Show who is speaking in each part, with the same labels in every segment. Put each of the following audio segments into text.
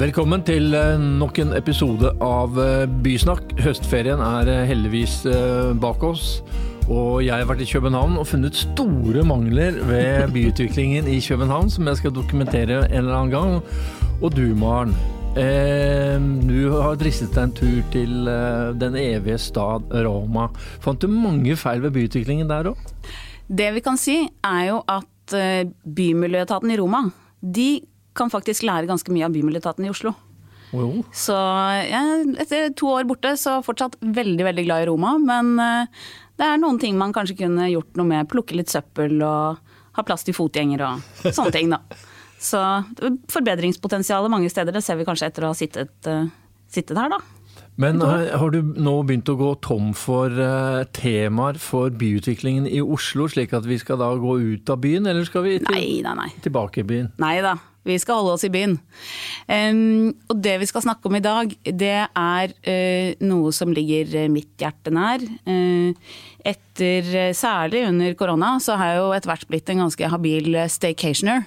Speaker 1: Velkommen til eh, nok en episode av eh, Bysnakk. Høstferien er eh, heldigvis bak oss. Og jeg har vært i København og funnet store mangler ved byutviklingen i København, som jeg skal dokumentere en eller annen gang. Og du, Maren. Eh, du har dristet deg en tur til eh, den evige stad Roma. Fant du mange feil ved byutviklingen der òg?
Speaker 2: Det vi kan si, er jo at eh, Bymiljøetaten i Roma de kan faktisk lære ganske mye av Bymiljøetaten i Oslo.
Speaker 1: Oh.
Speaker 2: Så ja, etter to år borte, så fortsatt veldig veldig glad i Roma. Men uh, det er noen ting man kanskje kunne gjort noe med. Plukke litt søppel og ha plass til fotgjenger og sånne ting, da. Så forbedringspotensialet mange steder, det ser vi kanskje etter å ha sittet, uh, sittet her, da.
Speaker 1: Men har, har, du nå begynt å gå tom for uh, temaer for byutviklingen i Oslo, slik at vi skal da gå ut av byen, eller skal vi til,
Speaker 2: nei, nei, nei.
Speaker 1: tilbake i byen?
Speaker 2: Nei da, vi skal holde oss i byen. Um, og det vi skal snakke om i dag, det er uh, noe som ligger eh, mitt hjerte nær. Uh, etter, særlig under korona, så har jeg jo etter hvert blitt en ganske habil staycationer.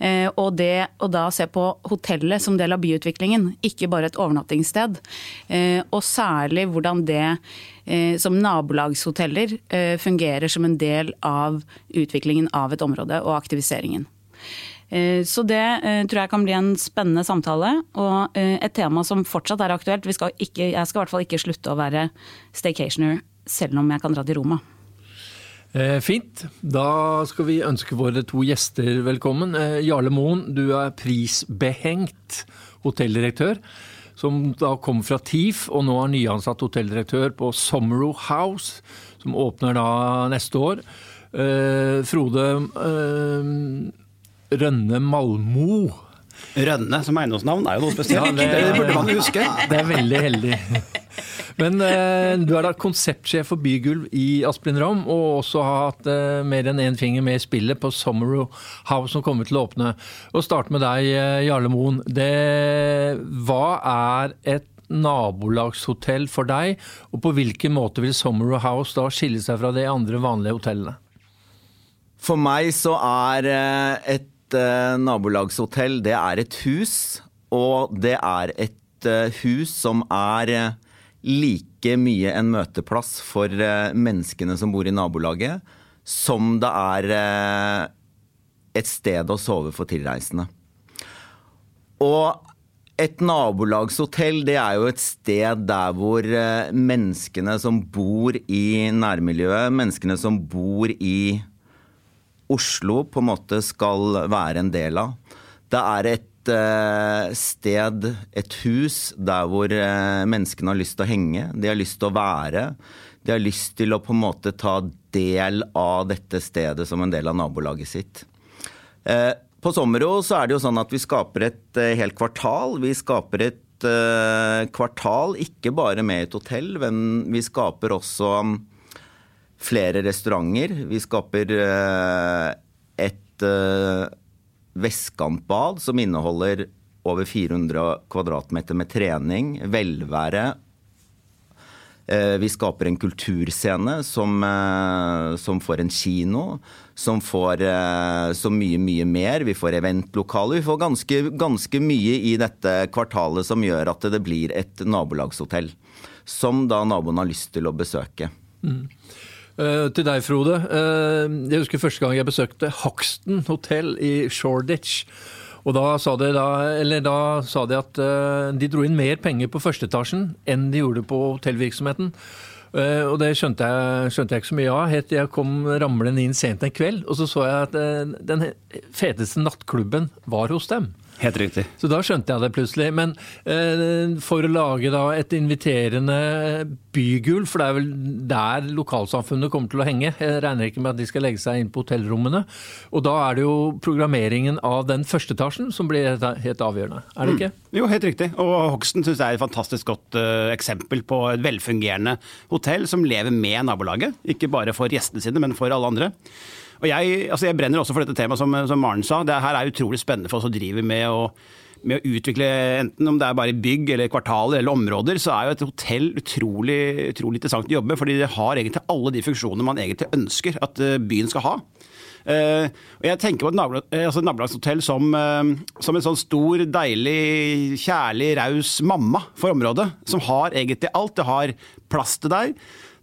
Speaker 2: Uh, og det å da se på hotellet som del av byutviklingen, ikke bare et overnattingssted. og særlig hvordan det som nabolagshoteller fungerer som en del av utviklingen av et område og aktiviseringen. Eh, så det eh, tror jeg kan bli en spennende samtale, og eh, et tema som fortsatt er aktuelt. Skal ikke, jeg skal i hvert fall ikke slutte å være staycationer selv om jeg kan dra til Roma.
Speaker 1: Fint. Da skal vi ønske våre to gjester velkommen. Jarle Moen, du er prisbehengt hotelldirektør. Som da kom fra TIF, og nå er nyansatt hotelldirektør på Sommero House, som åpner da neste år. Frode, Rønne Malmo.
Speaker 3: Rønne som eiendomsnavn er jo noe spesielt. Ja, det, det, burde man huske.
Speaker 1: Det er veldig heldig. Men eh, du er da konseptsjef for Bygulv i Asplin Rom, og også har hatt eh, mer enn én en finger med i spillet på Sommero House som kommer til å åpne. Og starte med deg, eh, Jarle Moen. Hva er et nabolagshotell for deg, og på hvilken måte vil Sommero House da skille seg fra de andre vanlige hotellene?
Speaker 4: For meg så er eh, et uh, nabolagshotell, det er et hus. Og det er et uh, hus som er uh, like mye en møteplass for menneskene som bor i nabolaget, som det er et sted å sove for tilreisende. Og et nabolagshotell det er jo et sted der hvor menneskene som bor i nærmiljøet, menneskene som bor i Oslo på en måte skal være en del av. Det er et eh, sted, et hus, der hvor eh, menneskene har lyst til å henge. De har lyst til å være. De har lyst til å på en måte ta del av dette stedet som en del av nabolaget sitt. Eh, på Sommero så er det jo sånn at vi skaper et helt kvartal. Vi skaper et kvartal ikke bare med et hotell, men vi skaper også flere restauranter. Vi skaper eh, et eh, vestkantbad som inneholder over 400 kvadratmeter med trening, velvære. Eh, vi skaper en kulturscene som, som får en kino, som får så mye, mye mer. Vi får eventlokaler. Vi får ganske, ganske mye i dette kvartalet som gjør at det blir et nabolagshotell. Som da naboen har lyst til å besøke. Mm.
Speaker 1: Uh, til deg, Frode. Uh, jeg husker første gang jeg besøkte Hoxton hotell i Shoreditch. Og da sa de, da, da sa de at uh, de dro inn mer penger på førsteetasjen enn de gjorde på hotellvirksomheten. og det skjønte jeg, skjønte jeg, ikke så mye av, helt til jeg kom ramlende inn sent en kveld. Og så så jeg at den feteste nattklubben var hos dem.
Speaker 3: Helt riktig.
Speaker 1: Så da skjønte jeg det plutselig. Men eh, for å lage da et inviterende bygulv, for det er vel der lokalsamfunnet kommer til å henge, jeg regner ikke med at de skal legge seg inn på hotellrommene. Og da er det jo programmeringen av den første etasjen som blir helt avgjørende, er det ikke?
Speaker 3: Mm. Jo, helt riktig. Og Hogsten syns jeg er et fantastisk godt uh, eksempel på et velfungerende hotell som lever med nabolaget. Ikke bare for gjestene sine, men for alle andre. Og jeg, altså jeg, brenner også for dette temaet, som, som Maren sa. Det her er utrolig spennende for oss å drive med å, med å utvikle, enten om det er bare bygg eller kvartaler eller områder, så er jo et hotell utrolig, utrolig interessant å jobbe. Fordi det har egentlig alle de funksjonene man egentlig ønsker at eh, byen skal ha. Eh, og jeg tenker på et nabolag, eh, altså nabolagshotell som, som en sånn stor, deilig, kjærlig, raus mamma for området. Som har egentlig alt. Det har plass til deg.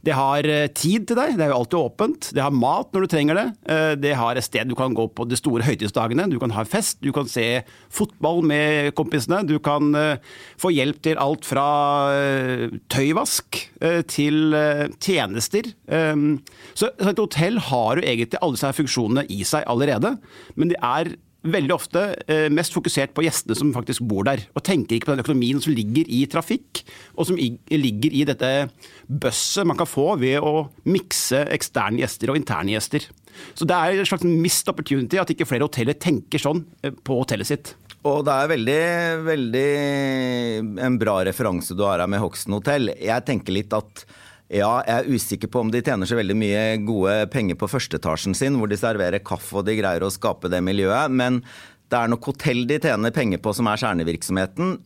Speaker 3: Det har eh, tid til deg, det er jo alltid åpent. Det har mat når du trenger det. Eh, det har et sted du kan gå på de store høytidsdagene. Du kan ha fest, du kan se fotball med kompisene. Du kan eh, få hjelp til alt fra tøyvask til tjenester. Så et hotell har jo egentlig alle disse funksjonene i seg allerede, men det er veldig ofte eh, mest fokusert på gjestene som faktisk bor der. Og tenker ikke på den økonomien som ligger i trafikk, og som ligger i dette bøsset man kan få ved å mikse eksterne gjester og interne gjester. Så det er en slags mist opportunity at ikke flere hoteller tenker sånn eh, på hotellet sitt.
Speaker 4: Og det er veldig, veldig en bra referanse du har her med Hoxton hotell. Jeg tenker litt at ja, jeg er usikker på om de tjener så veldig mye gode penger på førsteetasjen sin, hvor de serverer kaffe og de greier å skape det miljøet. Men det er nok hotell de tjener penger på som er kjernevirksomheten.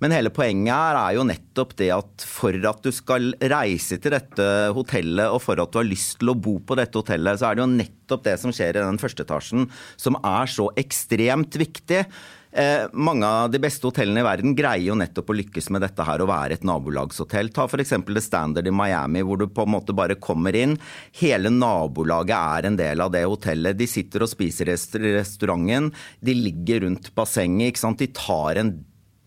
Speaker 4: Men hele poenget her er jo nettopp det at for at du skal reise til dette hotellet, og for at du har lyst til å bo på dette hotellet, så er det jo nettopp det som skjer i den første etasjen som er så ekstremt viktig. Eh, mange av de beste hotellene i verden greier jo nettopp å lykkes med dette her, å være et nabolagshotell. Ta f.eks. The Standard i Miami, hvor du på en måte bare kommer inn. Hele nabolaget er en del av det hotellet. De sitter og spiser i restauranten, de ligger rundt bassenget. ikke sant? De tar en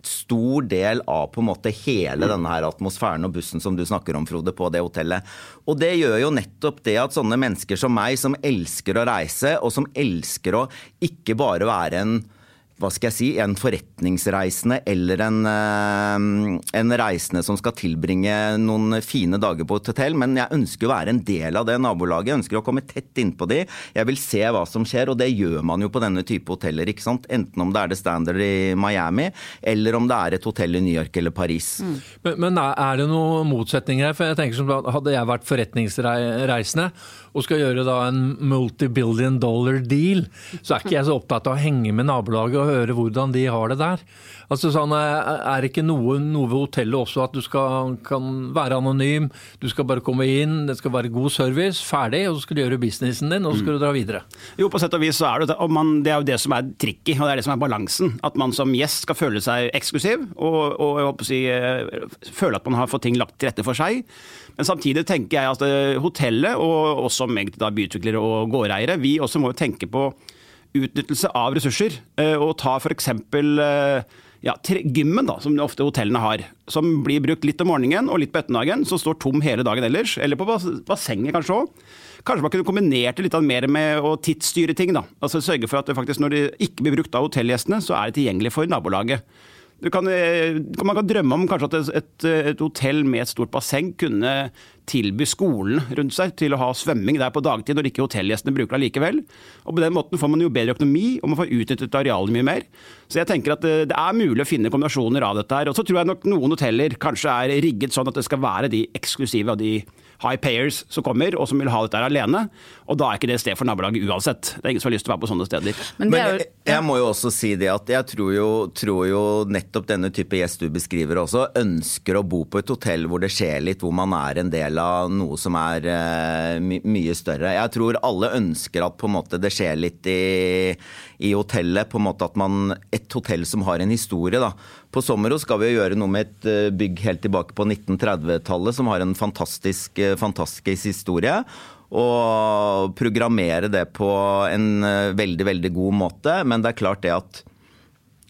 Speaker 4: stor del av på en måte hele denne her atmosfæren og bussen som du snakker om, Frode, på det hotellet. Og det gjør jo nettopp det at sånne mennesker som meg, som elsker å reise, og som elsker å ikke bare være en hva skal jeg si, en forretningsreisende eller en, eh, en, reisende som skal tilbringe noen fine dager på et hotell, men jeg ønsker å være en del av det nabolaget. Jeg ønsker å komme tett innpå de. Jeg vil se hva som skjer, og det gjør man jo på denne type hoteller. ikke sant? Enten om det er det Standard i Miami, eller om det er et hotell i New York eller Paris. Mm.
Speaker 1: Men, men, er det noen motsetninger her? For jeg tenker som Hadde jeg vært forretningsreisende og skal gjøre da en multi-billion dollar deal, så er ikke jeg så opptatt av å henge med nabolaget og høre hvordan de har det der. Altså sånn, Er det ikke noe, noe ved hotellet også at du skal, kan være anonym, du skal bare komme inn, det skal være god service, ferdig, og så skal du gjøre businessen din, og så skal du dra videre?
Speaker 3: Jo, på sett og vis så er det man, det er jo det som er tricky, og det er det som er balansen. At man som gjest skal føle seg eksklusiv, og, og jeg håper å si, eh, føle at man har fått ting lagt til rette for seg. Men samtidig tenker jeg at eh, hotellet, og også egentlig da byutviklere og gårdeiere, vi også må jo tenke på utnyttelse av ressurser. Eh, og ta f.eks. Eh, ja, gymmen, da, som ofte hotellene har. Som blir brukt litt om morgenen og litt på ettermiddagen, som står tom hele dagen ellers. Eller på bassenget kanskje òg. Kanskje man kunne kombinert det litt mer med å tidsstyre ting. da. Altså Sørge for at det faktisk når det ikke blir brukt av hotellgjestene, så er det tilgjengelig for nabolaget. Kan, eh, man kan drømme om kanskje at et, et, hotell med et stort basseng kunne tilby skolen rundt seg til å ha svømming der på dagtid når ikke hotellgjestene bruker det likevel. Og På den måten får man jo bedre økonomi, og man får utnyttet arealet mye mer. Så jeg tenker at det, det er mulig å finne kombinasjoner av dette her. Og så tror jeg nok noen hoteller kanskje er rigget sånn at det skal være de eksklusive og de high payers som kommer, og som vil ha dette her alene. Og da er ikke det sted for nabolaget uansett. Det er ingen som har lyst til å være på sånne steder.
Speaker 4: Men, Men jeg, jeg, må jo også si det at jeg tror jo, tror jo nettopp denne type gjest du beskriver også, ønsker å bo på et hotell hvor det skjer litt, hvor man er en del av noe som er uh, my mye større. Jeg tror alle ønsker at måte det skjer litt i, i hotellet. på en måte at man, Et hotell som har en historie. da, på Sommero skal vi gjøre noe med et eh, bygg helt tilbake på 1930-tallet som har en fantastisk, eh, fantastisk historie. Og programmere det på en eh, veldig, veldig god måte. Men det er klart det at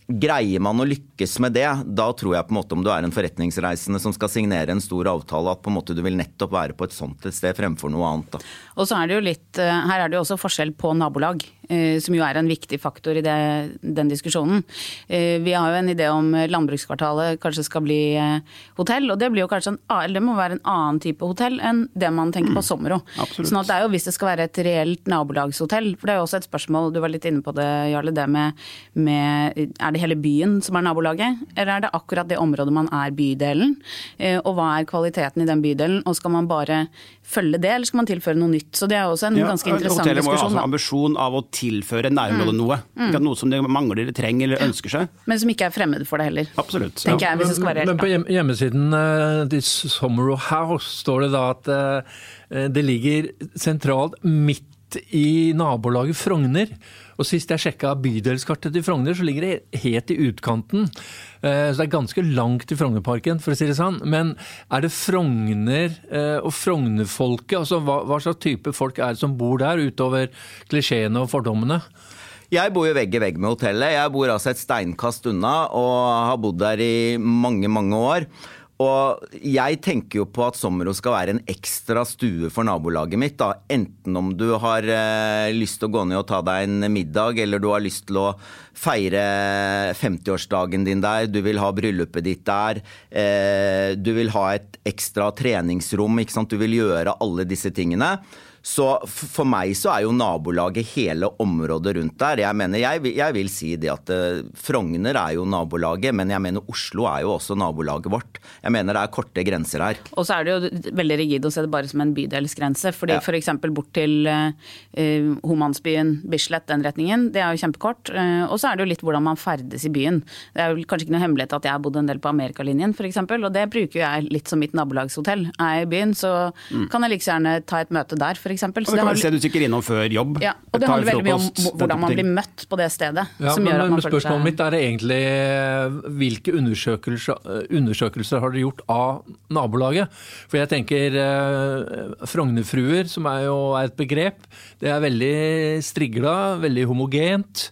Speaker 4: Greier man å lykkes med det, da tror jeg på en måte om du er en forretningsreisende som skal signere en stor avtale, at på en måte du vil nettopp være på et sånt et sted fremfor noe annet. Da.
Speaker 2: Og så er det jo litt, Her er det jo også forskjell på nabolag. Eh, som jo er en viktig faktor i det, den diskusjonen. Eh, vi har jo en idé om landbrukskvartalet kanskje skal bli eh, hotell, og det, blir jo kanskje en, det må være en annen type hotell enn det man tenker på Sommero. Mm, sånn at det er jo hvis det skal være et reelt nabolagshotell, for det er jo også et spørsmål, du var litt inne på det Jarle, det med, med er det hele byen som er nabolaget, eller er det akkurat det området man er bydelen? Og hva er kvaliteten i den bydelen, og skal man bare følge det, eller skal man tilføre noe nytt? Så det er også en ja, ganske interessant diskusjon.
Speaker 3: Hotellet må jo ha ambisjon av å tilføre nærområdet mm. noe. Mm. Noe som de mangler eller trenger eller ønsker seg.
Speaker 2: Men som ikke er fremmed for det heller.
Speaker 3: Absolutt.
Speaker 2: tenker ja. jeg, hvis det skal være
Speaker 1: helt Men på hjemmesiden uh, This Summer House står det da at uh, det ligger sentralt midt i nabolaget Frogner. Og sist jeg sjekka bydelskartet til Frogner, så ligger det helt i utkanten. Eh, Så det er ganske langt til Frognerparken, for å si det sånn. Men er det Frogner eh, og Frognerfolket, altså hva, hva slags type folk er det som bor der, utover klisjeene og fordommene?
Speaker 4: Jeg bor jo vegg i vegg med hotellet. Jeg bor altså et steinkast unna og har bodd der i mange, mange år. Og jeg tenker jo på at Sommero skal være en ekstra stue for nabolaget mitt. da. Enten om du har eh, lyst til å gå ned og ta deg en middag, eller du har lyst til å feire 50-årsdagen din der, du vil ha bryllupet ditt der, eh, du vil ha et ekstra treningsrom, ikke sant. Du vil gjøre alle disse tingene. Så for meg så er jo nabolaget hele området rundt der. Jeg mener, jeg, jeg vil si det at eh, Frogner er jo nabolaget, men jeg mener Oslo er jo også nabolaget vårt. Jeg mener det er korte grenser her.
Speaker 2: Og så er det jo veldig rigid å se det bare som en bydelsgrense. fordi
Speaker 4: Ja.
Speaker 2: for eksempel bort til uh, Homansbyen, Bislett, den retningen. Det er jo kjempekort. Uh, og så er det jo litt hvordan man ferdes i byen. Det er jo kanskje ikke noe hemmelighet at jeg har bodd en del på Amerikalinjen f.eks. Og det bruker jeg litt som mitt nabolagshotell. Er jeg i byen, så kan jeg like gjerne ta et møte der f.eks.
Speaker 3: Og det kan du se du stikker innom før jobb.
Speaker 2: ja, og det handler veldig mye om hvordan man blir møtt på det stedet.
Speaker 1: Ja,
Speaker 2: som
Speaker 1: men,
Speaker 2: gjør at man men
Speaker 1: spørsmålet
Speaker 2: seg
Speaker 1: mitt er egentlig eh, hvilke undersøkelser, eh, undersøkelser har dere gjort av nabolaget? For jeg tenker eh, Frognerfruer, som er jo er et begrep, det er veldig strigla, veldig homogent.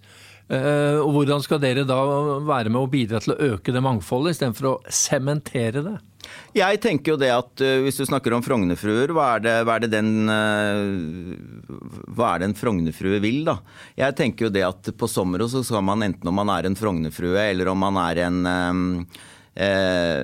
Speaker 1: Eh, og hvordan skal dere da være med å bidra til å øke det mangfoldet, istedenfor å sementere det?
Speaker 4: Jeg tenker jo det at uh, hvis du snakker om Frognerfruer, hva er det, hva er det den uh, Hva er det en Frognerfrue vil, da? Jeg tenker jo det at på Sommero så skal man enten om man er en Frognerfrue eller om man er en um, eh,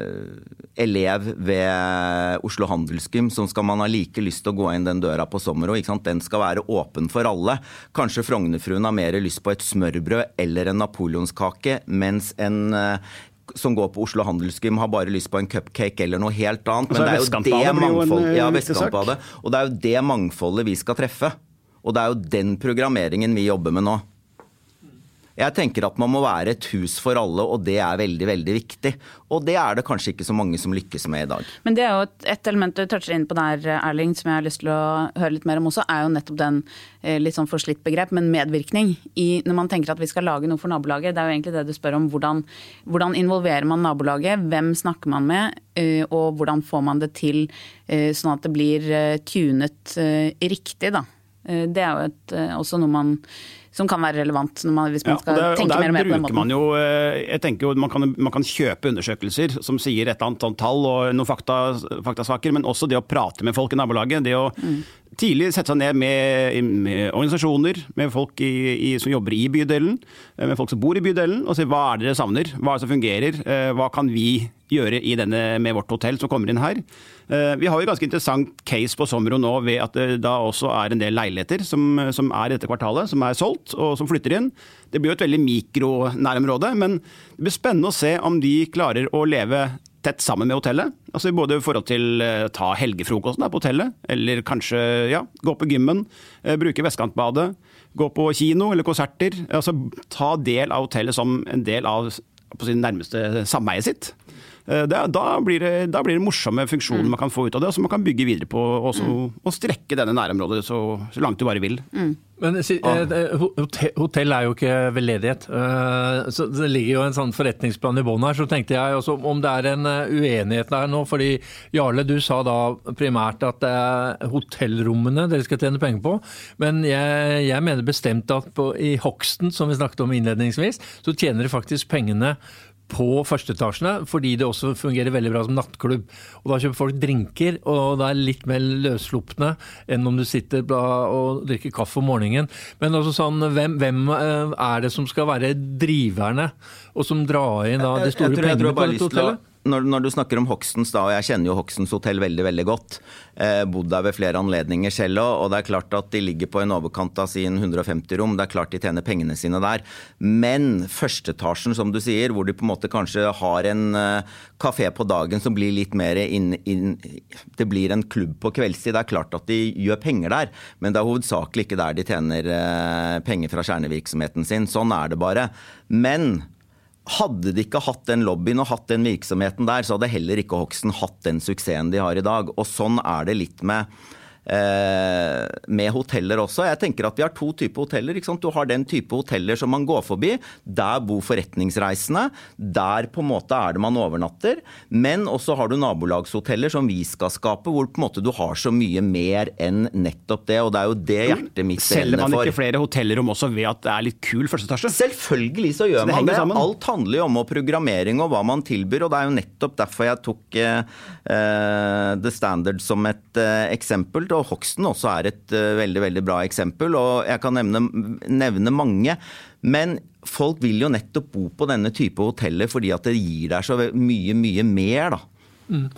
Speaker 4: elev ved Oslo Handelsgym, så skal man ha like lyst til å gå inn den døra på Sommero. Den skal være åpen for alle. Kanskje Frognerfruen har mer lyst på et smørbrød eller en napoleonskake, mens en eh, som går på Oslo Handelsgym har bare lyst på en cupcake eller noe helt annet. Men det er jo det mangfoldet, ja,
Speaker 3: eh.
Speaker 4: Vestkantbadet. Og det er jo det mangfoldet vi skal treffe. Og det er jo den programmeringen vi jobber med nå. Jeg tenker at man må være et hus for alle, og det er veldig, veldig viktig. Og det er det kanskje ikke så mange som lykkes med i dag.
Speaker 2: Men det er jo et, element du toucher inn på der, Erling, som jeg har lyst til å høre litt mer om også, er jo nettopp den eh, litt sånn forslitt begrep, men medvirkning. I, når man tenker at vi skal lage noe for nabolaget, det er jo egentlig det du spør om. Hvordan, hvordan involverer man nabolaget, hvem snakker man med, eh, og hvordan får man det til eh, sånn at det blir tunet riktig, da. Det er jo et, også noe man, som kan være relevant man, hvis man
Speaker 3: Ja,
Speaker 2: skal
Speaker 3: der, og
Speaker 2: tenke mer og mer på den
Speaker 3: bruker
Speaker 2: måten.
Speaker 3: man jo eh, jeg tenker jo man kan, man kan kjøpe undersøkelser som sier et eller annet sånn tall og noen fakta, faktasaker, men også det å prate med folk i nabolaget. Det å
Speaker 2: Mm.
Speaker 3: tidlig sette seg ned med, med organisasjoner, med folk i, i, som jobber i bydelen, eh, med folk som bor i bydelen, og si hva er det dere savner, hva er det som fungerer, eh, hva kan vi gjøre i denne, med vårt hotell som kommer inn her. Eh, Vi har jo ganske interessant case på Somro nå ved at det da også er en del leiligheter som, som er i dette kvartalet, som er solgt og som flytter inn. Det blir jo et veldig mikronærområde, men det blir spennende å se om de klarer å leve tett sammen med hotellet. Altså Både i forhold til eh, ta helgefrokosten der på hotellet, eller kanskje ja, gå på gymmen, eh, bruke Vestkantbadet, gå på kino eller konserter. Altså Ta del av hotellet som en del av på sin nærmeste sameie sitt. Eh, det, da, blir det, da blir det morsomme funksjoner man kan få ut av det, og som man kan bygge videre på og, så, og strekke denne nærområdet så, så langt du bare vil.
Speaker 1: Men si- eh, eh, hotell, er jo ikke veldedighet. eh, Så det ligger jo en sånn forretningsplan i bånn her. Så tenkte jeg også om det er en uenighet der nå. Fordi Jarle, du sa da primært at det er hotellrommene dere skal tjene penger på. Men jeg, jeg mener bestemt at på, i Hoxton, som vi snakket om innledningsvis, så tjener dere faktisk pengene på førsteetasjene, fordi det også fungerer veldig bra som nattklubb. Og Da kjøper folk drinker, og det er litt mer løsslupne enn om du sitter og drikker kaffe om morgenen. Men altså sånn, hvem, hvem eh, er det som skal være driverne, og som drar inn da, de store
Speaker 4: Jeg jeg, jeg
Speaker 1: pengene på dette hotellet?
Speaker 4: Når, når du snakker om Hoxtons, da, og jeg kjenner jo Hoxtons hotell veldig veldig godt, eh, bodd der ved flere anledninger selv òg, og det er klart at de ligger på en overkant av sin 150 rom. Det er klart de tjener pengene sine der. Men førsteetasjen, som du sier, hvor de på en måte kanskje har en eh, kafé på dagen som blir litt mer inn, inn Det blir en klubb på kveldstid. Det er klart at de gjør penger der, men det er hovedsakelig ikke der de tjener eh, penger fra kjernevirksomheten sin. Sånn er det bare. Men hadde de ikke hatt den lobbyen og hatt den virksomheten der, så hadde heller ikke Hoxton hatt den suksessen de har i dag. Og sånn er det litt med med hoteller også. Jeg tenker at Vi har to typer hoteller. ikke sant? Du har den type hoteller som man går forbi. Der bor forretningsreisende. Der på en måte er det man overnatter. Men også har du nabolagshoteller som vi skal skape, hvor på en måte du har så mye mer enn nettopp det. Og det er jo det hjertet mitt
Speaker 3: Selger man
Speaker 4: for.
Speaker 3: ikke flere hotellrom også ved at det er litt kul første etasje?
Speaker 4: Selvfølgelig så gjør
Speaker 3: Så det
Speaker 4: man det.
Speaker 3: sammen.
Speaker 4: Alt handler jo om programmering og hva man tilbyr, og det er jo nettopp derfor jeg tok uh, eh, The Standard som et uh, eksempel. Og Hogsten også er et eh, veldig, veldig bra eksempel, og jeg kan nevne, nevne mange. Men folk vil jo nettopp bo på denne type hoteller fordi at det gir deg så mye, mye mer, da.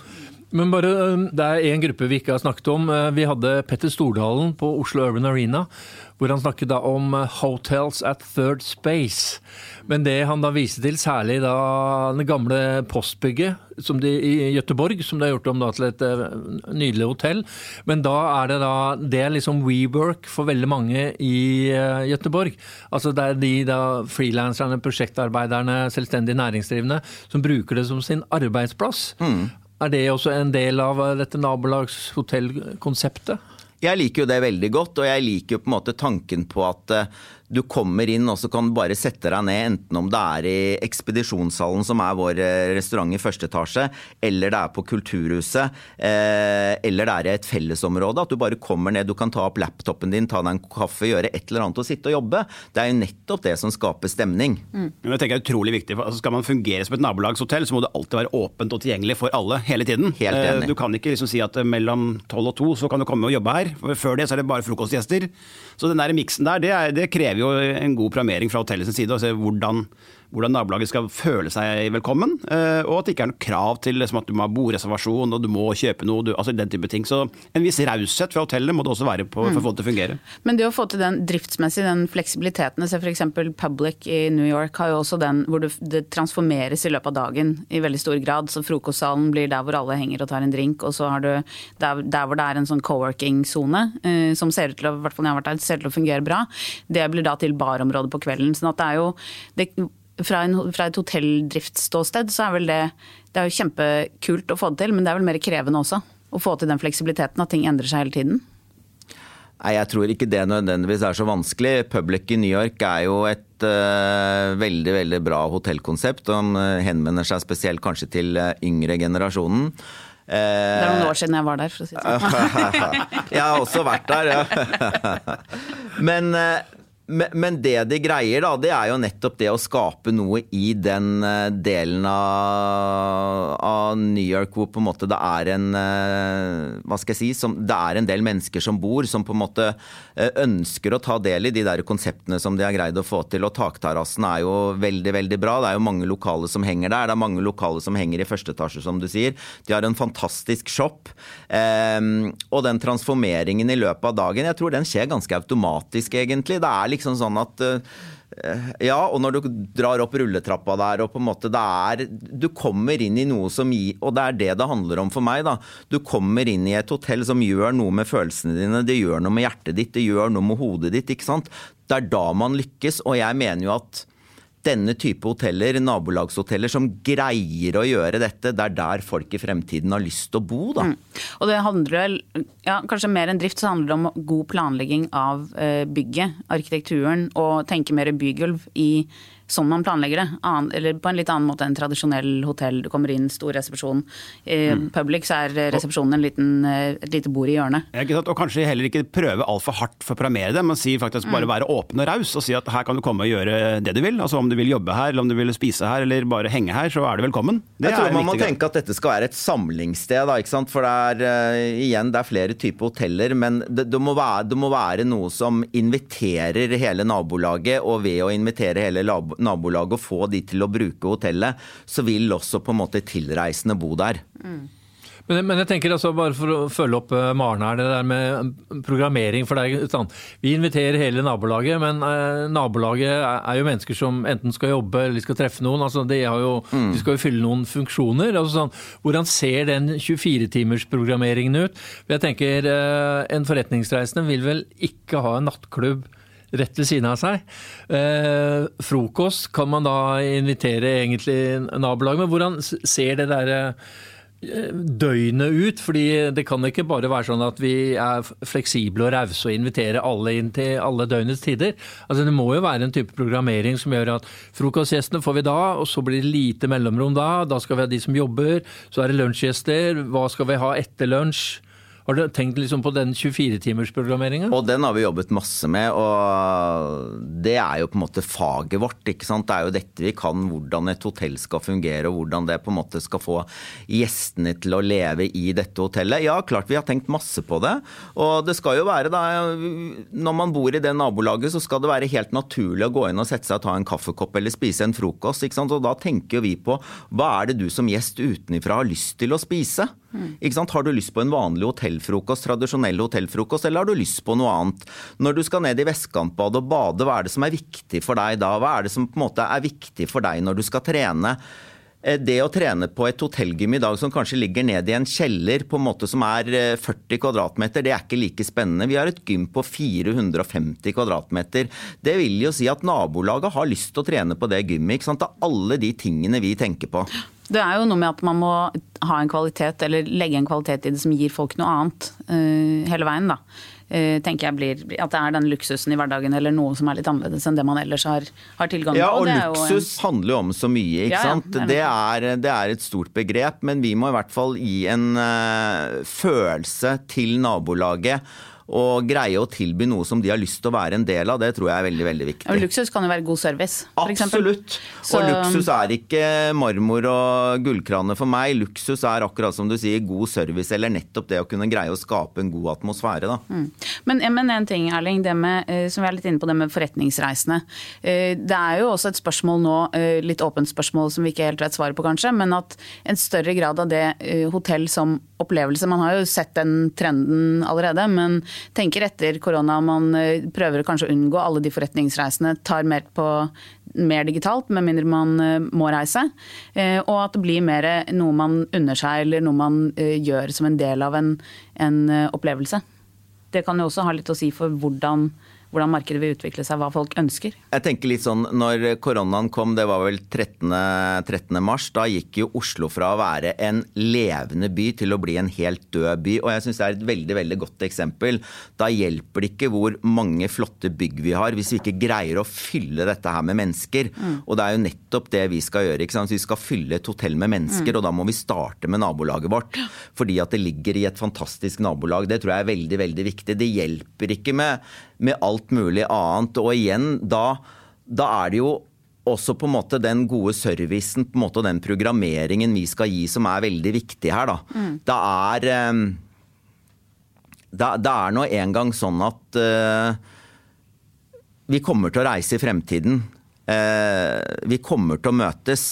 Speaker 1: Men bare, øh, Det er en gruppe vi ikke har snakket om. Eh, Vi hadde Petter Stordalen på Oslo Urban Arena, hvor han snakket da om eh, hotels at third space. Men det han da viste til, særlig da det gamle postbygget som de, i Gøteborg, som det har gjort om da til et eh, nydelig hotell. Men da er det da Det er liksom WeWork for veldig mange i uh, Gøteborg. Altså det er de da frilanserne, prosjektarbeiderne, selvstendig næringsdrivende som bruker det som sin arbeidsplass. Er det også en del av eh, dette nabolagshotellkonseptet?
Speaker 4: Jeg liker jo det veldig godt, og jeg liker jo på en måte tanken på at eh, du kommer inn og så kan du bare sette deg ned, enten om det er i Ekspedisjonshallen, som er vår eh, restaurant i første etasje, eller det er på Kulturhuset, eh, eller det er i et fellesområde. At du bare kommer ned, du kan ta opp laptopen din, ta deg en kaffe, gjøre et eller annet og sitte og jobbe. Det er jo nettopp det som skaper stemning.
Speaker 3: Men jeg tenker det er utrolig viktig, for altså Skal man fungere som et nabolagshotell, så må det alltid være åpent og tilgjengelig for alle hele tiden.
Speaker 4: Helt enig.
Speaker 3: Eh, Du kan ikke liksom si at mellom tolv og to så kan du komme og jobbe her. For Før det så er det bare frokostgjester. Så den der miksen der, det, er, det krever jo en god programmering fra hotellets side. å se hvordan, hvordan nabolaget skal føle seg velkommen. eh, Og at det ikke er noe krav til liksom, at du må ha bordreservasjon og du må kjøpe noe. Du, altså den type ting. Så en viss raushet fra hotellet må det også være på, for å få det til å fungere.
Speaker 2: Men det å få til den driftsmessig, den fleksibiliteten Se f.eks. Public i New York har jo også den hvor det transformeres i løpet av dagen i veldig stor grad. Så frokostsalen blir der hvor alle henger og tar en drink, og så har du der, der hvor det er en sånn co-working-sone eh, som ser ut til å, i hvert fall når jeg har vært der, ser ut til å fungere bra. Det blir da til barområdet på kvelden. sånn at det er jo det, fra, en, fra et hotelldriftsståsted så er vel det Det er jo kjempekult å få det til, men det er vel mer krevende også. Å få til den fleksibiliteten, at ting endrer seg hele tiden.
Speaker 4: Nei, jeg tror ikke det nødvendigvis er så vanskelig. Public i New York er jo et eh, veldig veldig bra hotellkonsept. og eh, henvender seg spesielt kanskje til eh, yngre generasjonen.
Speaker 2: Det er noen år siden jeg var der, for å si det sånn.
Speaker 4: jeg har også vært der, ja. Men, men, det de greier, da, det er jo nettopp det å skape noe i den eh, delen av, av New York hvor på en måte det er en eh, Hva skal jeg si? Som, det er en del mennesker som bor, som på en måte eh, ønsker å ta del i de der konseptene som de har greid å få til. Og takterrassen er jo veldig, veldig bra. Det er jo mange lokale som henger der. Det er mange lokale som henger i første etasje, som du sier. De har en fantastisk shop. Og den transformeringen i løpet av dagen, jeg tror den skjer ganske automatisk, egentlig. Det er liksom sånn at eh, ja, og når du drar opp rulletrappa der, og på en måte det er Du kommer inn i noe som gir Og det er det det handler om for meg, da. Du kommer inn i et hotell som gjør noe med følelsene dine, det gjør noe med hjertet ditt, det gjør noe med hodet ditt, ikke sant. Det er da man lykkes, og jeg mener jo at denne type hoteller, nabolagshoteller, som greier å gjøre dette, det er der folk i fremtiden har lyst til å bo, da.
Speaker 2: Og det handler ja, kanskje mer enn drift, så handler det om god planlegging av eh, bygget, arkitekturen, og tenke mer bygulv i sånn man planlegger det. Annen, eller på en litt annen måte enn tradisjonell hotell. Du kommer inn, stor resepsjon. I Public så er resepsjonen en liten, eh, et lite bord i hjørnet.
Speaker 3: Ja, ikke sant? Og kanskje heller ikke prøve altfor hardt for å programmere det, men si faktisk bare være åpen og raus og si at her kan du komme og gjøre det du vil. Altså Om du vil jobbe her, eller om du vil spise her, eller bare henge her, så er du velkommen. Det
Speaker 4: jeg tror
Speaker 3: er
Speaker 4: man må tenke at dette skal være et samlingssted. Da, ikke sant? For det er, uh, igjen, det er flere typer hoteller, men det, det, må være, det må være noe som inviterer hele nabolaget. Og ved å invitere hele lab- nabolaget og få de til å bruke hotellet, så vil også på en måte tilreisende bo der.
Speaker 1: Men, men jeg tenker altså, bare for å følge opp eh, Maren her, det der med programmering. for det er sånn, Vi inviterer hele nabolaget, men eh, nabolaget er, er jo mennesker som enten skal jobbe eller skal treffe noen. altså De, har jo, de skal jo fylle noen funksjoner. altså sånn, Hvordan ser den 24-timersprogrammeringen ut? Jeg tenker eh, En forretningsreisende vil vel ikke ha en nattklubb rett ved siden av seg. Eh, frokost kan man da invitere egentlig nabolaget, men hvordan ser det derre døgnet ut. fordi det kan ikke bare være sånn at vi er fleksible og rause og inviterer alle inn til alle døgnets tider. Altså Det må jo være en type programmering som gjør at frokostgjestene får vi da, og så blir det lite mellomrom da. Da skal vi ha de som jobber, så er det lunsjgjester. Hva skal vi ha etter lunsj? Har du tenkt liksom på den 24-timersprogrammeringa?
Speaker 4: Og den har vi jobbet masse med, og det er jo på en måte faget vårt. ikke sant? Det er jo dette vi kan, hvordan et hotell skal fungere, og hvordan det på en måte skal få gjestene til å leve i dette hotellet. Ja, klart vi har tenkt masse på det. Og det skal jo være da, når man bor i det nabolaget, så skal det være helt naturlig å gå inn og sette seg og ta en kaffekopp eller spise en frokost. ikke sant? Og da tenker vi på hva er det du som gjest utenfra har lyst til å spise? Sant? Har du lyst på en vanlig hotellfrokost, tradisjonell hotellfrokost, eller har du lyst på noe annet? Når du skal ned i vestkantbadet og bade, hva er det som er viktig for deg da? Hva er det som på en måte er viktig for deg når du skal trene? Eh, det å trene på et hotellgym i dag som kanskje ligger ned i en kjeller på en måte som er 40 kvm, kvadratmeter, det er ikke like spennende. Vi har et gym på 450 kvadratmeter. Det vil jo si at nabolaget har lyst til å trene på det gymmet. ikke sant? Det er alle de tingene vi tenker på.
Speaker 2: Det er jo noe med at man må ha en kvalitet, eller legge en kvalitet i det som gir folk noe annet uh, hele veien. da. Uh, tenker jeg blir, At det er den luksusen i hverdagen eller noe som er litt annerledes enn det man ellers har, har tilgang på.
Speaker 4: Ja, og, og luksus en... handler jo om så mye, ikke ja, sant. Ja, det, er, det, er, et stort begrep, men vi må i hvert fall gi en uh, følelse til nabolaget og greie å tilby noe som de har lyst til å være en del av, det tror jeg er veldig veldig viktig.
Speaker 2: Og luksus kan jo være god service, f.eks.
Speaker 4: Absolutt. Så... Og luksus er ikke marmor og gullkrane for meg. Luksus er akkurat som du sier, god service, eller nettopp det å kunne greie å skape en god atmosfære. Da. Mm.
Speaker 2: Men, men, en ting, Erling, det med, eh, som vi er litt inne på det med forretningsreisende. Eh, det er jo også et spørsmål nå, eh, litt åpent spørsmål som vi ikke helt vet svaret på kanskje, men at en større grad av det hotell som opplevelse Man har jo sett den trenden allerede, men tenker etter korona man eh, prøver kanskje å unngå alle de forretningsreisene, tar mer på mer digitalt, med mindre man eh, må reise. Eh, og at det blir mer noe man unner seg, eller noe man gjør som en del av en, en opplevelse. Det kan jo også ha litt å si for hvordan hvordan markedet vil utvikle seg, hva folk ønsker.
Speaker 4: Jeg tenker litt sånn, når koronaen kom, det var vel 13. 13. mars, da gikk jo Oslo fra å være en levende by til å bli en helt død by. Og jeg syns det er et veldig veldig godt eksempel. Da hjelper det ikke hvor mange flotte bygg vi har, hvis vi ikke greier å fylle dette her med mennesker. Mm. Og det er jo nettopp det vi skal gjøre. ikke sant? Vi skal fylle et hotell med mennesker, mm. og da må vi starte med nabolaget vårt. Fordi at det ligger i et fantastisk nabolag. Det tror jeg er veldig, veldig viktig. Det hjelper ikke med med alt mulig annet. Og igjen, da, da er det jo også på en måte den gode servicen på en måte, og den programmeringen vi skal gi som er veldig viktig her. Da. Mm. Det er um, det, det, er nå engang sånn at uh, vi kommer til å reise i fremtiden. Uh, vi kommer til å møtes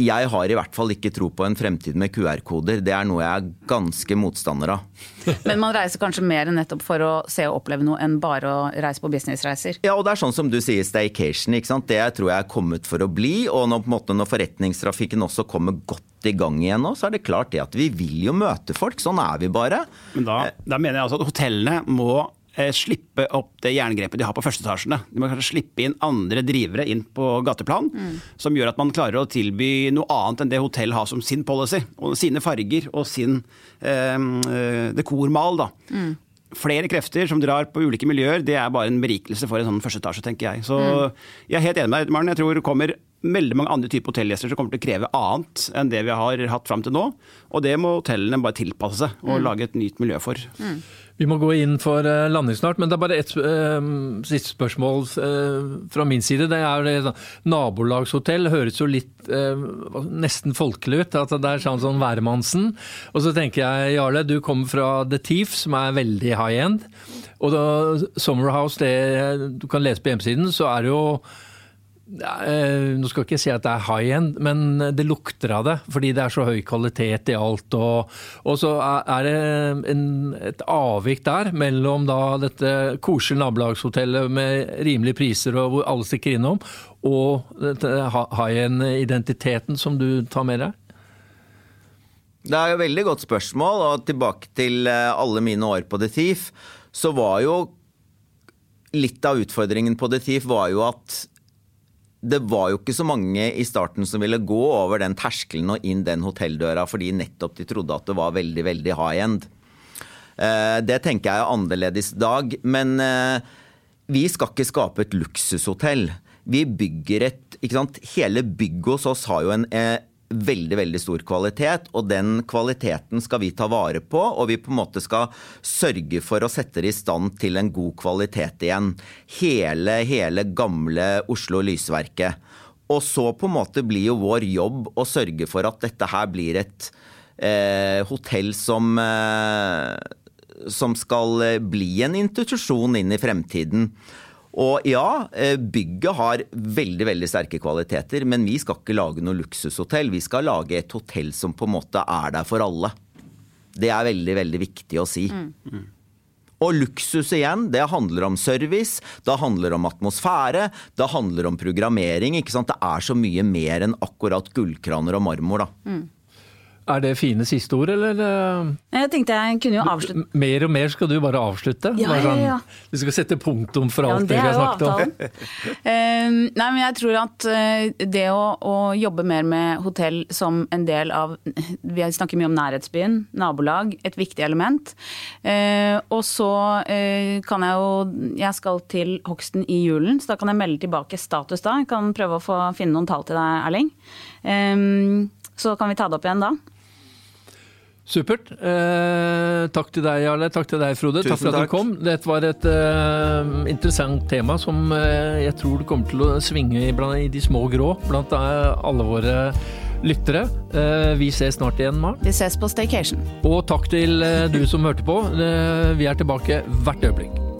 Speaker 4: jeg har i hvert fall ikke tro på en fremtid med QR-koder. Det er noe jeg er ganske motstander av.
Speaker 2: Men man reiser kanskje mer nettopp for å se og oppleve noe enn bare å reise på businessreiser?
Speaker 4: Ja, og det er sånn som du sier, staycation. ikke sant? Det tror jeg er kommet for å bli. Og når, måte, når forretningstrafikken også kommer godt i gang igjen nå, så er det klart det at vi vil jo møte folk. Sånn er vi bare.
Speaker 3: Men da, da mener jeg altså at hotellene må slippe opp det jerngrepet de har på førsteetasjene. De må kanskje slippe inn andre drivere inn på gateplan, mm. som gjør at man klarer å tilby noe annet enn det hotell har som sin policy, og sine farger og sin eh, eh dekormal. da. Mm. Flere krefter som drar på ulike miljøer, det er bare en berikelse for en sånn førsteetasje, tenker jeg. Så mm. jeg er helt enig med deg, Maren. Jeg tror det kommer veldig mange andre typer hotellgjester som kommer til å kreve annet enn det vi har hatt fram til nå. Og det må hotellene bare tilpasse seg og mm. lage et nytt miljø for. Mm.
Speaker 1: Vi må gå inn for uh, landing snart, men det er bare ett eh, siste spørsmål eh, fra min side. Det er det, Nabolagshotell høres jo litt nesten folkelig ut. At det er sånn sånn hvermannsen. Og så tenker jeg, Jarle, du kommer fra The Thief, som er veldig high end. Og da, Summerhouse, det du kan lese på hjemmesiden, så er det jo Eh, nå skal jeg ikke si at det er high end, men det lukter av det. Fordi det er så høy kvalitet i alt. Og, og så er det en, et avvik der mellom da dette koselige nabolagshotellet med rimelige priser og hvor alle stikker innom, og high end-identiteten som du tar med deg?
Speaker 4: Det er jo et veldig godt spørsmål, og tilbake til eh, alle mine år på The Thief, så var jo litt av utfordringen på The Thief var jo at det var jo ikke så mange i starten som ville gå over den terskelen og inn den hotelldøra fordi nettopp de trodde at det var veldig, veldig high end. Eh, det tenker jeg er annerledes i dag. Men eh, vi skal ikke skape et luksushotell. Vi bygger et? Hele bygget hos oss har jo en eh, veldig veldig stor kvalitet, og den kvaliteten skal vi ta vare på. Og vi på en måte skal sørge for å sette det i stand til en god kvalitet igjen. Hele, hele gamle Oslo Lysverket. Og så på en måte blir jo vår jobb å sørge for at dette her blir et eh, hotell som eh, som skal eh, bli en institusjon inn i fremtiden. Og ja, eh, bygget har veldig veldig sterke kvaliteter, men vi skal ikke lage noe luksushotell. Vi skal lage et hotell som på en måte er der for alle. Det er veldig, veldig viktig å si. Mm. Og luksus igjen, det handler om service, det handler om atmosfære, det handler om programmering. ikke sant? Det er så mye mer enn akkurat gullkraner og marmor, da. Mm.
Speaker 1: Er det fine siste ord, eller? Eh?
Speaker 2: Jeg tenkte jeg kunne jo avslutte.
Speaker 1: Mer og mer skal du bare avslutte?
Speaker 2: Ja, ja, ja.
Speaker 1: Du skal sette punktum for alt ja, det vi har snakket om?
Speaker 2: uh, nei, men jeg tror at uh, det å, å, jobbe mer med hotell som en del av Vi snakker mye om nærhetsbyen, nabolag, et viktig element. Uh, og så kan jeg jo Jeg skal til hogsten i julen, så da kan jeg melde tilbake status da. Jeg kan prøve å få finne noen tall til deg, Erling. Um, så kan vi ta det opp igjen da.
Speaker 1: Supert. Eh, takk til deg, Jarle. Takk til deg, Frode. Tusen takk for at takk. du kom. Dette var et eh, interessant tema som eh, jeg tror det kommer til å svinge i, i de små grå blant eh, alle våre lyttere. Eh, vi ses snart igjen, Maren.
Speaker 2: Vi ses på Staycation.
Speaker 1: Og takk til eh, du som hørte på. vi er tilbake hvert øyeblikk.